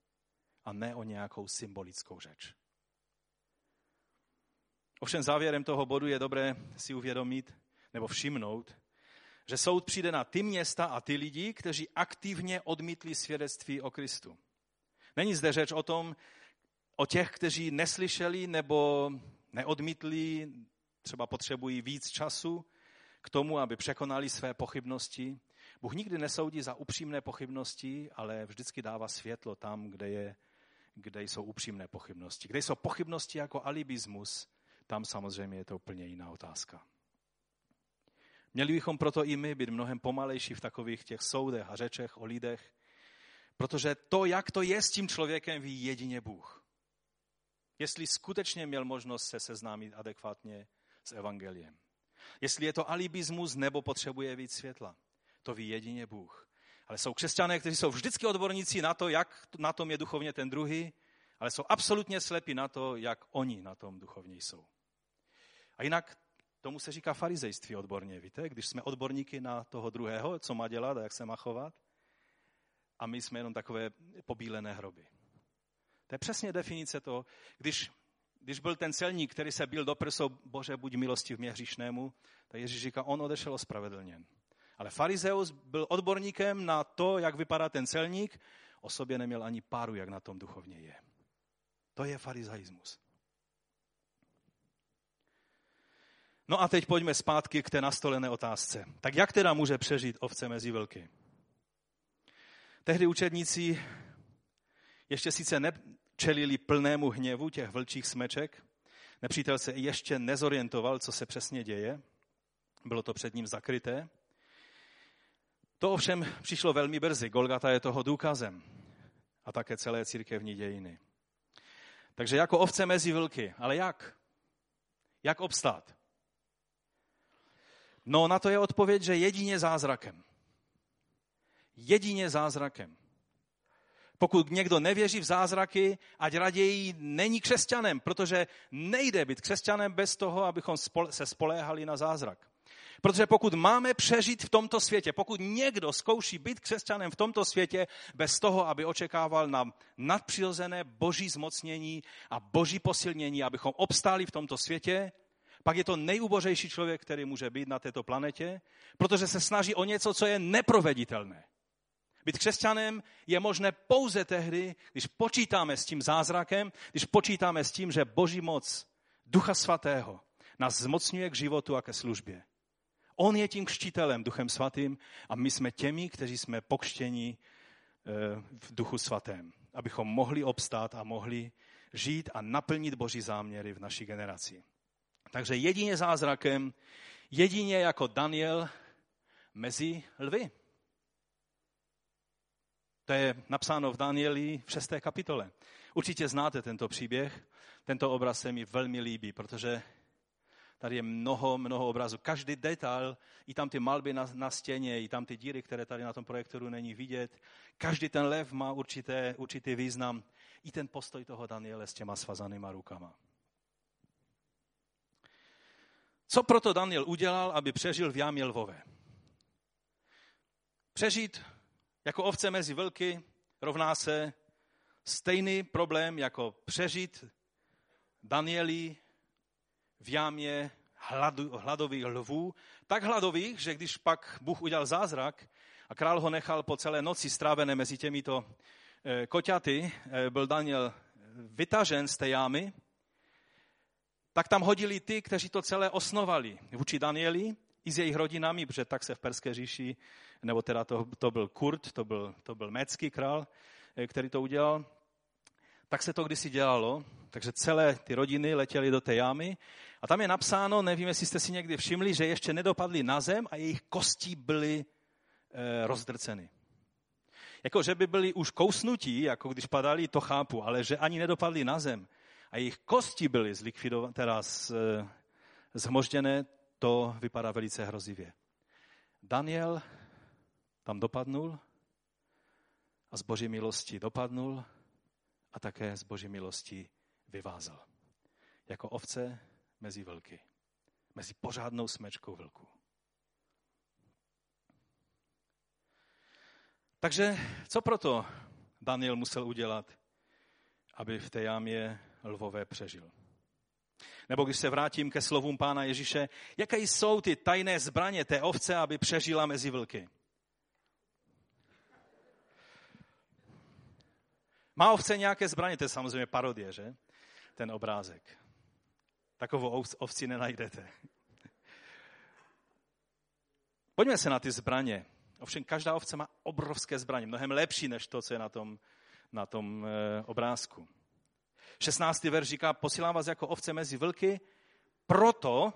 a ne o nějakou symbolickou řeč. Ovšem závěrem toho bodu je dobré si uvědomit nebo všimnout, že soud přijde na ty města a ty lidi, kteří aktivně odmítli svědectví o Kristu. Není zde řeč o tom, o těch, kteří neslyšeli nebo neodmítli, třeba potřebují víc času k tomu, aby překonali své pochybnosti. Bůh nikdy nesoudí za upřímné pochybnosti, ale vždycky dává světlo tam, kde je kde jsou upřímné pochybnosti. Kde jsou pochybnosti jako alibismus, tam samozřejmě je to úplně jiná otázka. Měli bychom proto i my být mnohem pomalejší v takových těch soudech a řečech o lidech, protože to, jak to je s tím člověkem, ví jedině Bůh. Jestli skutečně měl možnost se seznámit adekvátně s evangeliem. Jestli je to alibismus nebo potřebuje víc světla. To ví jedině Bůh. Ale jsou křesťané, kteří jsou vždycky odborníci na to, jak na tom je duchovně ten druhý, ale jsou absolutně slepí na to, jak oni na tom duchovně jsou. A jinak tomu se říká farizejství odborně, víte? Když jsme odborníky na toho druhého, co má dělat a jak se má chovat, a my jsme jenom takové pobílené hroby. To je přesně definice toho, když, když byl ten celník, který se byl do prsou, bože, buď milosti v mě hříšnému, tak Ježíš říká, on odešel ospravedlněn. Ale farizeus byl odborníkem na to, jak vypadá ten celník, o sobě neměl ani páru, jak na tom duchovně je. To je farizeismus. No a teď pojďme zpátky k té nastolené otázce. Tak jak teda může přežít ovce mezi vlky? Tehdy učedníci ještě sice nečelili plnému hněvu těch vlčích smeček, nepřítel se ještě nezorientoval, co se přesně děje, bylo to před ním zakryté. To ovšem přišlo velmi brzy, Golgata je toho důkazem a také celé církevní dějiny. Takže jako ovce mezi vlky, ale jak? Jak obstát? No na to je odpověď, že jedině zázrakem. Jedině zázrakem. Pokud někdo nevěří v zázraky, ať raději není křesťanem, protože nejde být křesťanem bez toho, abychom se spoléhali na zázrak. Protože pokud máme přežít v tomto světě, pokud někdo zkouší být křesťanem v tomto světě bez toho, aby očekával na nadpřirozené boží zmocnění a boží posilnění, abychom obstáli v tomto světě, pak je to nejubořejší člověk, který může být na této planetě, protože se snaží o něco, co je neproveditelné. Být křesťanem je možné pouze tehdy, když počítáme s tím zázrakem, když počítáme s tím, že Boží moc Ducha Svatého nás zmocňuje k životu a ke službě. On je tím křtitelem, Duchem Svatým, a my jsme těmi, kteří jsme pokštěni eh, v Duchu Svatém, abychom mohli obstát a mohli žít a naplnit Boží záměry v naší generaci. Takže jedině zázrakem, jedině jako Daniel mezi lvy. To je napsáno v Danieli v 6. kapitole. Určitě znáte tento příběh. Tento obraz se mi velmi líbí, protože tady je mnoho, mnoho obrazů. Každý detail, i tam ty malby na, na stěně, i tam ty díry, které tady na tom projektoru není vidět. Každý ten lev má určité, určitý význam. I ten postoj toho Daniele s těma svazanýma rukama. Co proto Daniel udělal, aby přežil v jámě lvové? Přežít jako ovce mezi vlky rovná se stejný problém jako přežít Danieli v jámě hladových lvů, tak hladových, že když pak Bůh udělal zázrak a král ho nechal po celé noci strávené mezi těmito eh, koťaty, eh, byl Daniel vytažen z té jámy, tak tam hodili ty, kteří to celé osnovali vůči Danieli i s jejich rodinami, protože tak se v Perské říši, nebo teda to, to byl Kurt, to byl, to byl mécký král, eh, který to udělal, tak se to kdysi dělalo, takže celé ty rodiny letěly do té jámy. A tam je napsáno, nevím, jestli jste si někdy všimli, že ještě nedopadly na zem a jejich kosti byly e, rozdrceny. Jako, že by byli už kousnutí, jako když padali, to chápu, ale že ani nedopadli na zem a jejich kosti byly zlikvidované, teda z, e, zhmožděné, to vypadá velice hrozivě. Daniel tam dopadnul a z boží milosti dopadnul a také z boží milosti vyvázal. Jako ovce mezi vlky. Mezi pořádnou smečkou vlku. Takže co proto Daniel musel udělat, aby v té jámě lvové přežil? Nebo když se vrátím ke slovům pána Ježíše, jaké jsou ty tajné zbraně té ovce, aby přežila mezi vlky? Má ovce nějaké zbraně? To je samozřejmě parodie, že? Ten obrázek. Takovou ovci nenajdete. Pojďme se na ty zbraně. Ovšem každá ovce má obrovské zbraně, mnohem lepší než to, co je na tom, na tom e, obrázku. 16. verš říká, posílám vás jako ovce mezi vlky, proto,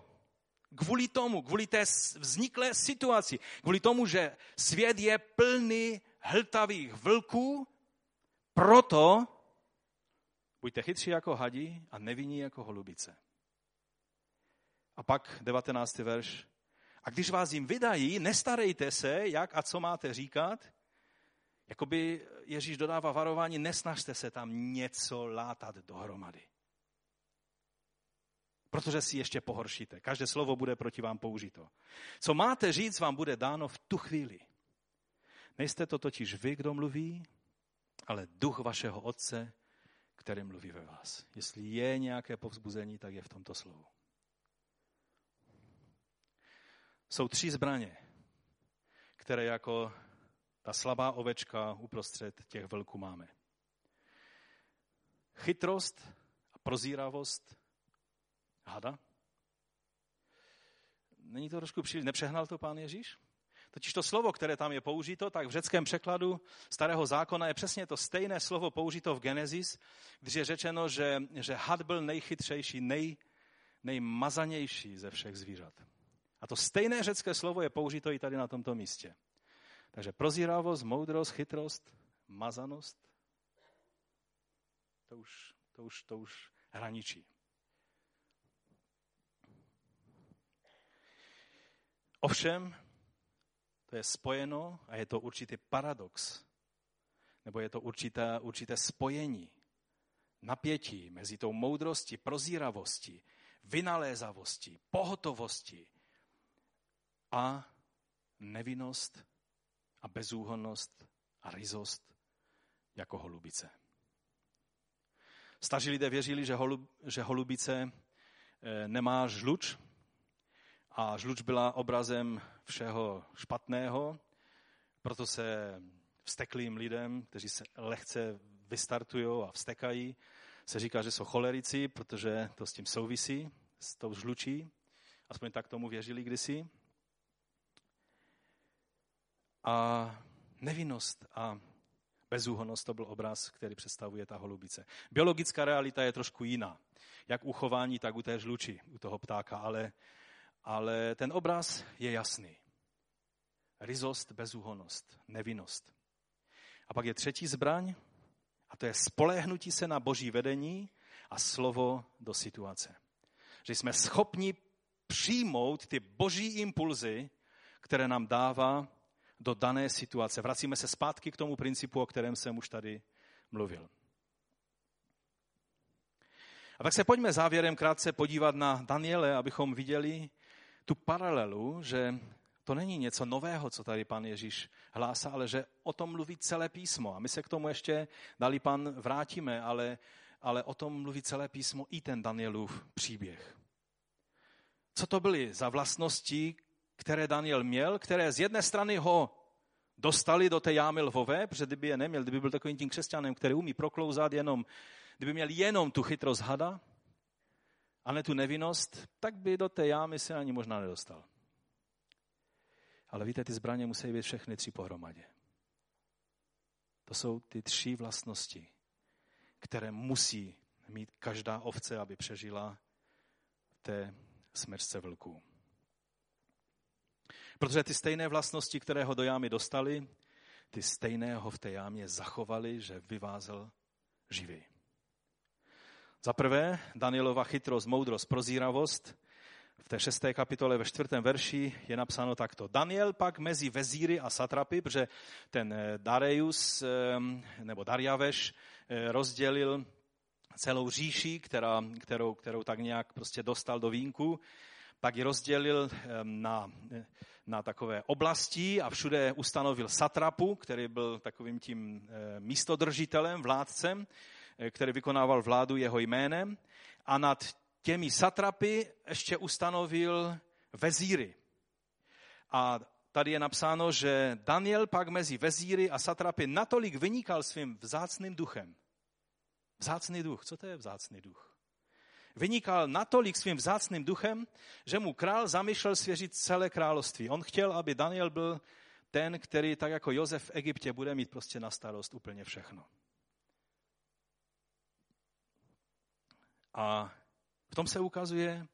kvůli tomu, kvůli té vzniklé situaci, kvůli tomu, že svět je plný hltavých vlků, proto buďte chytří jako hadí a nevinní jako holubice. A pak 19. verš. A když vás jim vydají, nestarejte se, jak a co máte říkat. Jakoby Ježíš dodává varování, nesnažte se tam něco látat dohromady. Protože si ještě pohoršíte. Každé slovo bude proti vám použito. Co máte říct, vám bude dáno v tu chvíli. Nejste to totiž vy, kdo mluví, ale duch vašeho Otce, který mluví ve vás. Jestli je nějaké povzbuzení, tak je v tomto slovu. Jsou tři zbraně, které jako ta slabá ovečka uprostřed těch vlků máme. Chytrost a prozíravost hada. není to trošku příliš, nepřehnal to pán Ježíš? Totiž to slovo, které tam je použito, tak v řeckém překladu starého zákona je přesně to stejné slovo použito v Genesis, když je řečeno, že, že had byl nejchytřejší, nej, nejmazanější ze všech zvířat. A to stejné řecké slovo je použito i tady na tomto místě. Takže prozíravost, moudrost, chytrost, mazanost, to už, to už, to už hraničí. Ovšem, to je spojeno a je to určitý paradox, nebo je to určité, určité spojení, napětí mezi tou moudrostí, prozíravostí, vynalézavostí, pohotovostí a nevinnost a bezúhonnost a ryzost jako holubice. Staří lidé věřili, že, holub, že holubice eh, nemá žluč a žluč byla obrazem všeho špatného, proto se vsteklým lidem, kteří se lehce vystartují a vstekají, se říká, že jsou cholerici, protože to s tím souvisí, s tou žlučí. Aspoň tak tomu věřili kdysi. A nevinnost a bezúhonost to byl obraz, který představuje ta holubice. Biologická realita je trošku jiná. Jak u chování, tak u té žluči, u toho ptáka. Ale, ale ten obraz je jasný. Rizost, bezúhonost, nevinnost. A pak je třetí zbraň, a to je spoléhnutí se na boží vedení a slovo do situace. Že jsme schopni přijmout ty boží impulzy, které nám dává do dané situace. Vracíme se zpátky k tomu principu, o kterém jsem už tady mluvil. A tak se pojďme závěrem krátce podívat na Daniele, abychom viděli tu paralelu, že to není něco nového, co tady pan Ježíš hlásá, ale že o tom mluví celé písmo. A my se k tomu ještě, dali pan, vrátíme, ale, ale o tom mluví celé písmo i ten Danielův příběh. Co to byly za vlastnosti, které Daniel měl, které z jedné strany ho dostali do té jámy lvové, protože kdyby je neměl, kdyby byl takovým tím křesťanem, který umí proklouzat jenom, kdyby měl jenom tu chytrost hada a ne tu nevinnost, tak by do té jámy se ani možná nedostal. Ale víte, ty zbraně musí být všechny tři pohromadě. To jsou ty tři vlastnosti, které musí mít každá ovce, aby přežila té smrčce vlků. Protože ty stejné vlastnosti, které ho do jámy dostali, ty stejné ho v té jámě zachovali, že vyvázel živý. Za prvé, Danielova chytrost, moudrost, prozíravost. V té šesté kapitole ve čtvrtém verši je napsáno takto. Daniel pak mezi vezíry a satrapy, protože ten eh, Dareius nebo Darjaveš eh, rozdělil celou říši, která, kterou, kterou tak nějak prostě dostal do vínku, tak ji rozdělil na na takové oblasti a všude ustanovil satrapu, který byl takovým tím eh, místodržitelem, vládcem, eh, který vykonával vládu jeho jménem. A nad těmi satrapy ještě ustanovil vezíry. A tady je napsáno, že Daniel pak mezi vezíry a satrapy natolik vynikal svým vzácným duchem. Vzácný duch, co to je vzácný duch? Vynikal natolik svým vzácným duchem, že mu král zamýšlel svěřit celé království. On chtěl, aby Daniel byl ten, který tak jako Josef v Egyptě bude mít prostě na starost úplně všechno. A v tom se ukazuje,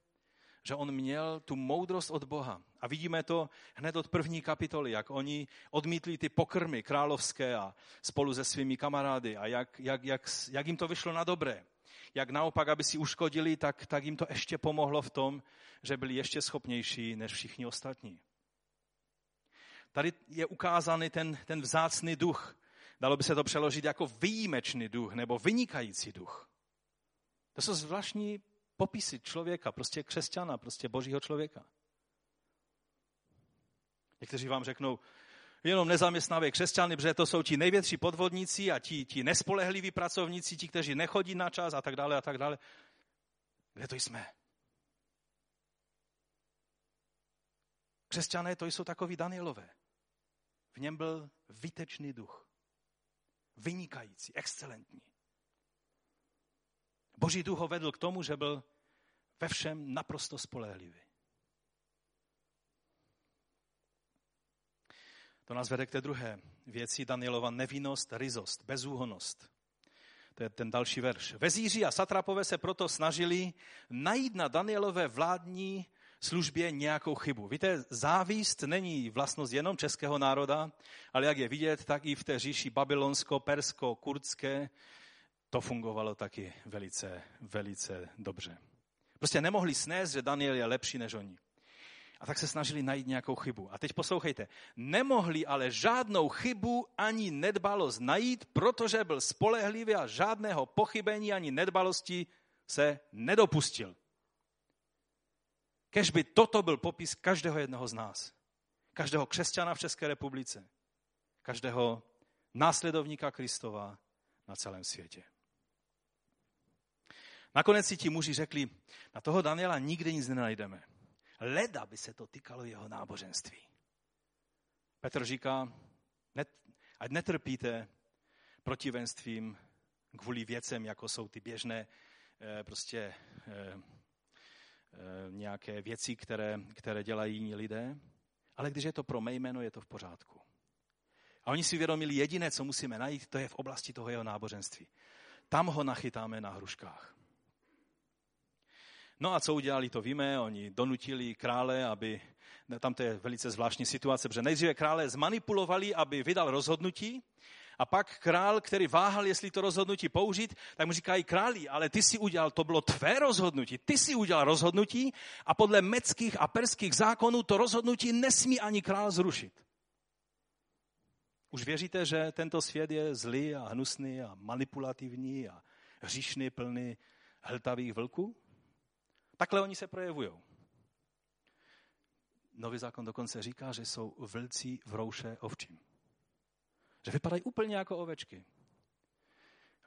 že on měl tu moudrost od Boha. A vidíme to hned od první kapitoly, jak oni odmítli ty pokrmy královské a spolu se svými kamarády a jak, jak, jak, jak jim to vyšlo na dobré jak naopak, aby si uškodili, tak, tak jim to ještě pomohlo v tom, že byli ještě schopnější než všichni ostatní. Tady je ukázaný ten, ten vzácný duch. Dalo by se to přeložit jako výjimečný duch nebo vynikající duch. To jsou zvláštní popisy člověka, prostě křesťana, prostě božího člověka. Někteří vám řeknou, jenom nezaměstnávají křesťany, protože to jsou ti největší podvodníci a ti, ti nespolehliví pracovníci, ti, kteří nechodí na čas a tak dále a tak dále. Kde to jsme? Křesťané to jsou takový Danielové. V něm byl výtečný duch. Vynikající, excelentní. Boží duch ho vedl k tomu, že byl ve všem naprosto spolehlivý. To nás vede k té druhé věci Danielova nevinnost, ryzost, bezúhonost. To je ten další verš. Vezíři a satrapové se proto snažili najít na Danielové vládní službě nějakou chybu. Víte, závist není vlastnost jenom českého národa, ale jak je vidět, tak i v té říši babylonsko-persko-kurdské to fungovalo taky velice, velice dobře. Prostě nemohli snést, že Daniel je lepší než oni. A tak se snažili najít nějakou chybu. A teď poslouchejte. Nemohli ale žádnou chybu ani nedbalost najít, protože byl spolehlivý a žádného pochybení ani nedbalosti se nedopustil. Kež by toto byl popis každého jednoho z nás. Každého křesťana v České republice. Každého následovníka Kristova na celém světě. Nakonec si ti muži řekli, na toho Daniela nikdy nic nenajdeme. Leda by se to týkalo jeho náboženství. Petr říká, net, ať netrpíte protivenstvím kvůli věcem, jako jsou ty běžné eh, prostě eh, eh, nějaké věci, které, které dělají jiní lidé, ale když je to pro mé jméno, je to v pořádku. A oni si vědomili, jediné, co musíme najít, to je v oblasti toho jeho náboženství. Tam ho nachytáme na hruškách. No a co udělali, to víme, oni donutili krále, aby, tam to je velice zvláštní situace, protože nejdříve krále zmanipulovali, aby vydal rozhodnutí, a pak král, který váhal, jestli to rozhodnutí použít, tak mu říkají králi, ale ty si udělal, to bylo tvé rozhodnutí, ty si udělal rozhodnutí a podle meckých a perských zákonů to rozhodnutí nesmí ani král zrušit. Už věříte, že tento svět je zlý a hnusný a manipulativní a hříšný, plný hltavých vlků? Takhle oni se projevují. Nový zákon dokonce říká, že jsou vlci v rouše ovčím. Že vypadají úplně jako ovečky.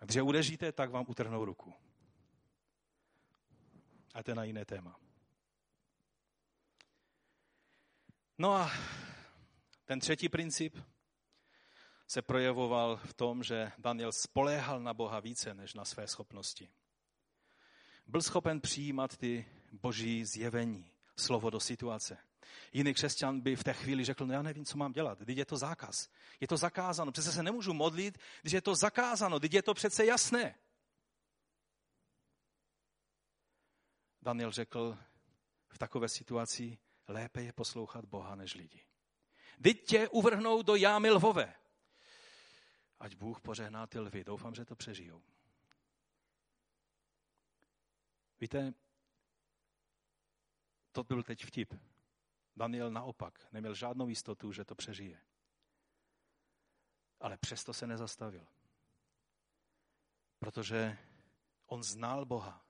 A když je udeříte, tak vám utrhnou ruku. A to je na jiné téma. No a ten třetí princip se projevoval v tom, že Daniel spoléhal na Boha více než na své schopnosti byl schopen přijímat ty boží zjevení, slovo do situace. Jiný křesťan by v té chvíli řekl, no já nevím, co mám dělat, teď je to zákaz. Je to zakázáno, přece se nemůžu modlit, když je to zakázáno, teď je to přece jasné. Daniel řekl, v takové situaci lépe je poslouchat Boha než lidi. Teď tě uvrhnou do jámy lvové. Ať Bůh pořehná ty lvy. Doufám, že to přežijou. Víte, to byl teď vtip. Daniel naopak neměl žádnou jistotu, že to přežije. Ale přesto se nezastavil. Protože on znal Boha.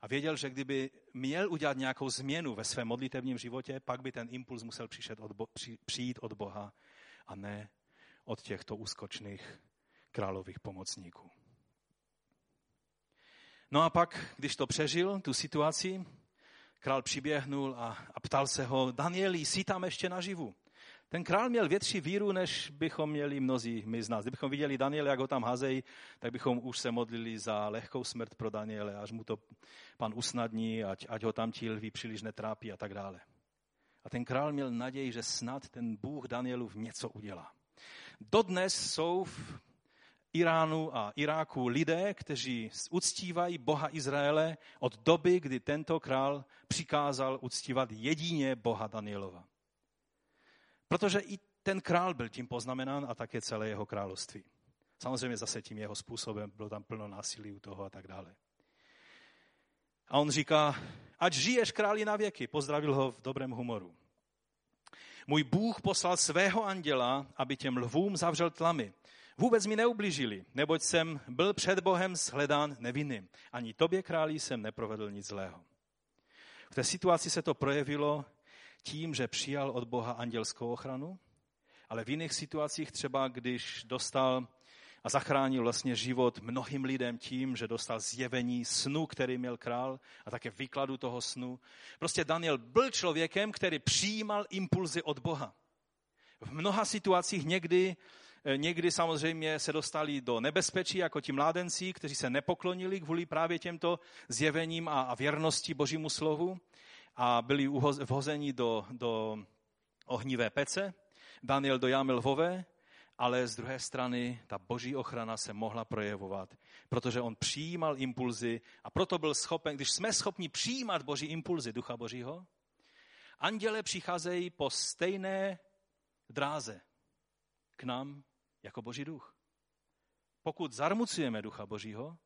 A věděl, že kdyby měl udělat nějakou změnu ve svém modlitevním životě, pak by ten impuls musel od Bo- při- přijít od Boha a ne od těchto úskočných králových pomocníků. No a pak, když to přežil, tu situaci, král přiběhnul a, a ptal se ho, Danieli, jsi tam ještě naživu? Ten král měl větší víru, než bychom měli mnozí my z nás. Kdybychom viděli Daniela, jak ho tam házejí, tak bychom už se modlili za lehkou smrt pro Daniele, až mu to pan usnadní, ať, ať ho tam ti lví příliš netrápí a tak dále. A ten král měl naději, že snad ten Bůh Danielův něco udělá. Dodnes jsou v Iránu a Iráku lidé, kteří uctívají Boha Izraele od doby, kdy tento král přikázal uctívat jedině Boha Danielova. Protože i ten král byl tím poznamenán a také celé jeho království. Samozřejmě zase tím jeho způsobem, bylo tam plno násilí u toho a tak dále. A on říká, ať žiješ králi na věky, pozdravil ho v dobrém humoru. Můj Bůh poslal svého anděla, aby těm lvům zavřel tlamy Vůbec mi neublížili, neboť jsem byl před Bohem shledán nevinným. Ani tobě, králi, jsem neprovedl nic zlého. V té situaci se to projevilo tím, že přijal od Boha andělskou ochranu, ale v jiných situacích třeba, když dostal a zachránil vlastně život mnohým lidem tím, že dostal zjevení snu, který měl král a také výkladu toho snu. Prostě Daniel byl člověkem, který přijímal impulzy od Boha. V mnoha situacích někdy někdy samozřejmě se dostali do nebezpečí, jako ti mládenci, kteří se nepoklonili kvůli právě těmto zjevením a věrnosti Božímu slovu a byli vhozeni do, do ohnivé pece. Daniel do jámy lvové, ale z druhé strany ta boží ochrana se mohla projevovat, protože on přijímal impulzy a proto byl schopen, když jsme schopni přijímat boží impulzy Ducha Božího, anděle přicházejí po stejné dráze k nám jako boží duch. Pokud zarmucujeme Ducha Božího,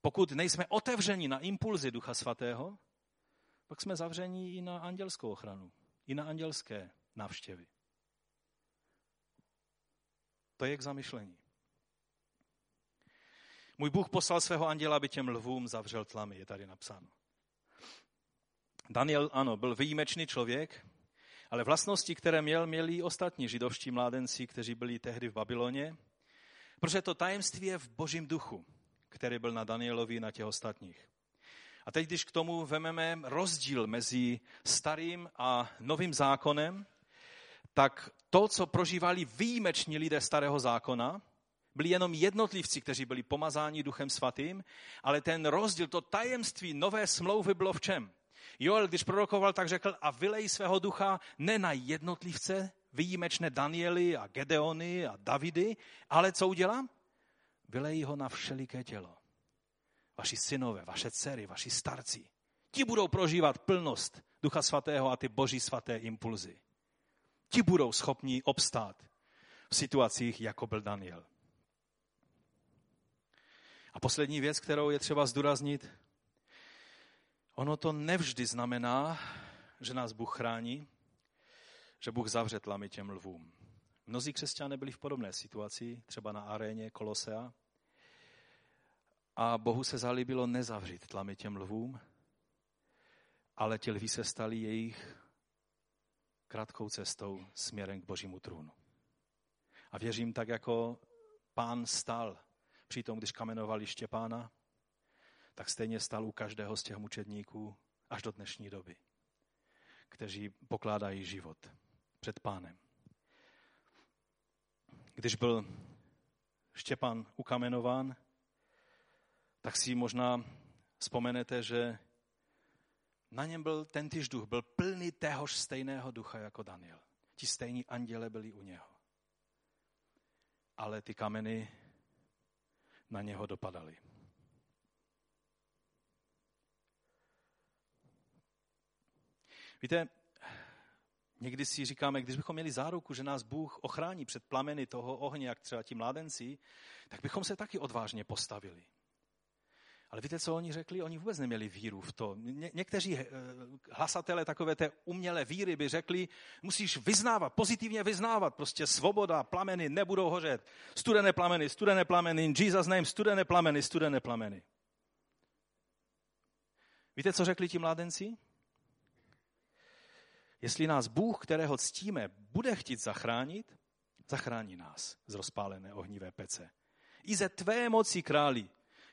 pokud nejsme otevřeni na impulzy Ducha Svatého, pak jsme zavření i na andělskou ochranu, i na andělské návštěvy. To je k zamyšlení. Můj Bůh poslal svého anděla, aby těm lvům zavřel tlamy, je tady napsáno. Daniel, ano, byl výjimečný člověk, ale vlastnosti, které měl, měli ostatní židovští mládenci, kteří byli tehdy v Babyloně, protože to tajemství je v božím duchu, který byl na Danielovi na těch ostatních. A teď, když k tomu vememe rozdíl mezi starým a novým zákonem, tak to, co prožívali výjimeční lidé starého zákona, byli jenom jednotlivci, kteří byli pomazáni duchem svatým, ale ten rozdíl, to tajemství nové smlouvy bylo v čem? Joel, když prorokoval, tak řekl, a vylej svého ducha ne na jednotlivce, výjimečné Daniely a Gedeony a Davidy, ale co udělám? Vylej ho na všeliké tělo. Vaši synové, vaše dcery, vaši starci. Ti budou prožívat plnost Ducha Svatého a ty boží svaté impulzy. Ti budou schopni obstát v situacích, jako byl Daniel. A poslední věc, kterou je třeba zdůraznit, ono to nevždy znamená, že nás Bůh chrání, že Bůh zavře tlamy těm lvům. Mnozí křesťané byli v podobné situaci, třeba na aréně Kolosea. A Bohu se zalíbilo nezavřít tlamy těm lvům, ale ti lví se stali jejich krátkou cestou směrem k božímu trůnu. A věřím tak, jako pán stal při tom, když kamenovali Štěpána, tak stejně stal u každého z těch mučedníků až do dnešní doby, kteří pokládají život před pánem. Když byl Štěpán ukamenován, tak si možná vzpomenete, že na něm byl ten týž duch, byl plný téhož stejného ducha jako Daniel. Ti stejní anděle byli u něho. Ale ty kameny na něho dopadaly. Víte, někdy si říkáme, když bychom měli záruku, že nás Bůh ochrání před plameny toho ohně, jak třeba ti mládenci, tak bychom se taky odvážně postavili. Ale víte, co oni řekli? Oni vůbec neměli víru v to. Ně- někteří eh, hlasatele takové té umělé víry by řekli, musíš vyznávat, pozitivně vyznávat, prostě svoboda, plameny nebudou hořet, studené plameny, studené plameny, in Jesus name, studené plameny, studené plameny. Víte, co řekli ti mládenci? Jestli nás Bůh, kterého ctíme, bude chtít zachránit, zachrání nás z rozpálené ohnivé pece. I ze tvé moci králi,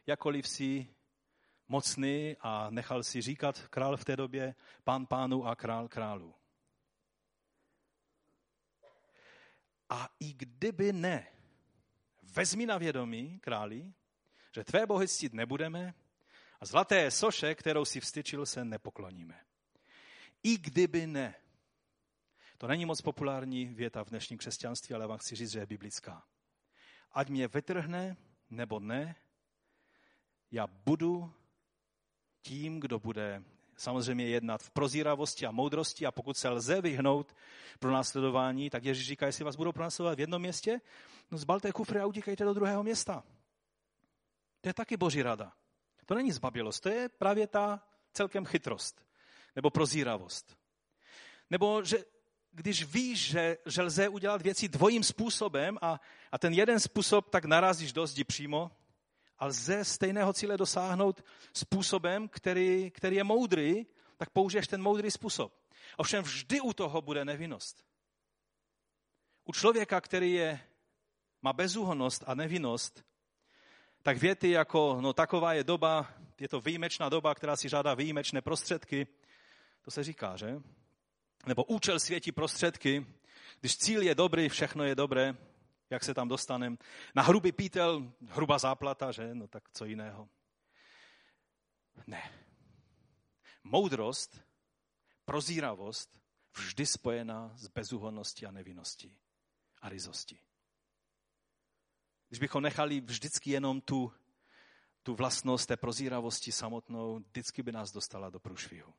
jakoliv si mocný a nechal si říkat král v té době pán pánu a král králu. A i kdyby ne, vezmi na vědomí, králi, že tvé bohy ctít nebudeme a zlaté soše, kterou si vstyčil, se nepokloníme. I kdyby ne. To není moc populární věta v dnešním křesťanství, ale vám chci říct, že je biblická. Ať mě vytrhne nebo ne, já budu tím, kdo bude samozřejmě jednat v prozíravosti a moudrosti a pokud se lze vyhnout pro následování, tak Ježíš říká, jestli vás budou pronásledovat v jednom městě, no zbalte kufry a utíkejte do druhého města. To je taky boží rada. To není zbabilost, to je právě ta celkem chytrost nebo prozíravost. Nebo že když víš, že, že lze udělat věci dvojím způsobem a, a ten jeden způsob tak narazíš do zdi přímo, a lze stejného cíle dosáhnout způsobem, který, který je moudrý, tak použiješ ten moudrý způsob. Ovšem vždy u toho bude nevinnost. U člověka, který je, má bezúhonnost a nevinnost, tak věty jako, no taková je doba, je to výjimečná doba, která si žádá výjimečné prostředky, to se říká, že? Nebo účel světí prostředky, když cíl je dobrý, všechno je dobré, jak se tam dostaneme. Na hrubý pítel, hrubá záplata, že? No tak co jiného. Ne. Moudrost, prozíravost vždy spojená s bezúhonností a nevinností a ryzostí. Když bychom nechali vždycky jenom tu, tu vlastnost té prozíravosti samotnou, vždycky by nás dostala do průšvihu.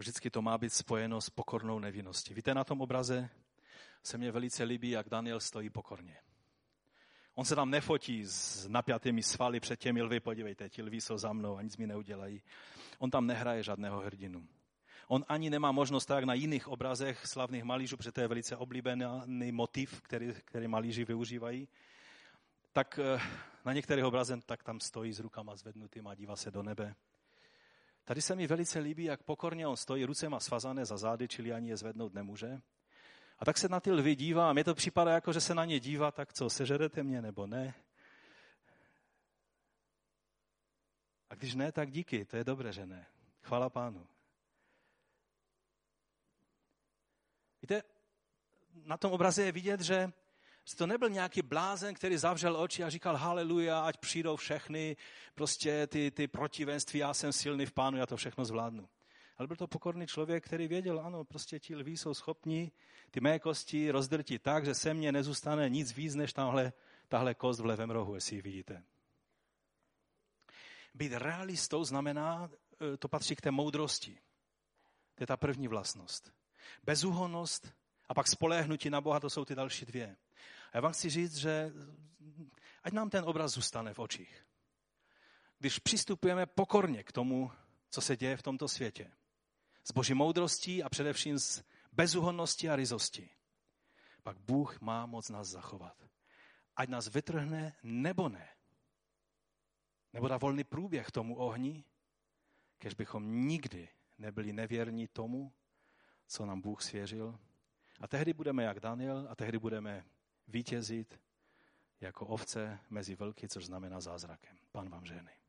Vždycky to má být spojeno s pokornou nevinností. Víte, na tom obraze se mně velice líbí, jak Daniel stojí pokorně. On se tam nefotí s napjatými svaly před těmi lvy, podívejte, ti lví jsou za mnou a nic mi neudělají. On tam nehraje žádného hrdinu. On ani nemá možnost, tak na jiných obrazech slavných malířů, protože to je velice oblíbený motiv, který, který malíři využívají, tak eh, na některých obrazech tak tam stojí s rukama zvednutýma a dívá se do nebe. Tady se mi velice líbí, jak pokorně on stojí, ruce má svazané za zády, čili ani je zvednout nemůže. A tak se na ty lvy dívá a mně to připadá jako, že se na ně dívá, tak co, sežerete mě nebo ne? A když ne, tak díky, to je dobré, že ne. Chvala pánu. Víte, na tom obraze je vidět, že to nebyl nějaký blázen, který zavřel oči a říkal haleluja, ať přijdou všechny prostě ty, ty protivenství, já jsem silný v pánu, já to všechno zvládnu. Ale byl to pokorný člověk, který věděl, ano, prostě ti lví jsou schopni ty mé kosti rozdrtit tak, že se mně nezůstane nic víc, než tahle, tahle kost v levém rohu, jestli ji vidíte. Být realistou znamená, e, to patří k té moudrosti. To je ta první vlastnost. Bezúhonnost a pak spoléhnutí na Boha, to jsou ty další dvě. A já vám chci říct, že ať nám ten obraz zůstane v očích. Když přistupujeme pokorně k tomu, co se děje v tomto světě, s boží moudrostí a především s bezúhonností a ryzostí, pak Bůh má moc nás zachovat. Ať nás vytrhne nebo ne. Nebo dá volný průběh tomu ohni, kež bychom nikdy nebyli nevěrní tomu, co nám Bůh svěřil. A tehdy budeme jak Daniel a tehdy budeme vítězit jako ovce mezi vlky, což znamená zázrakem. Pan vám žehnej.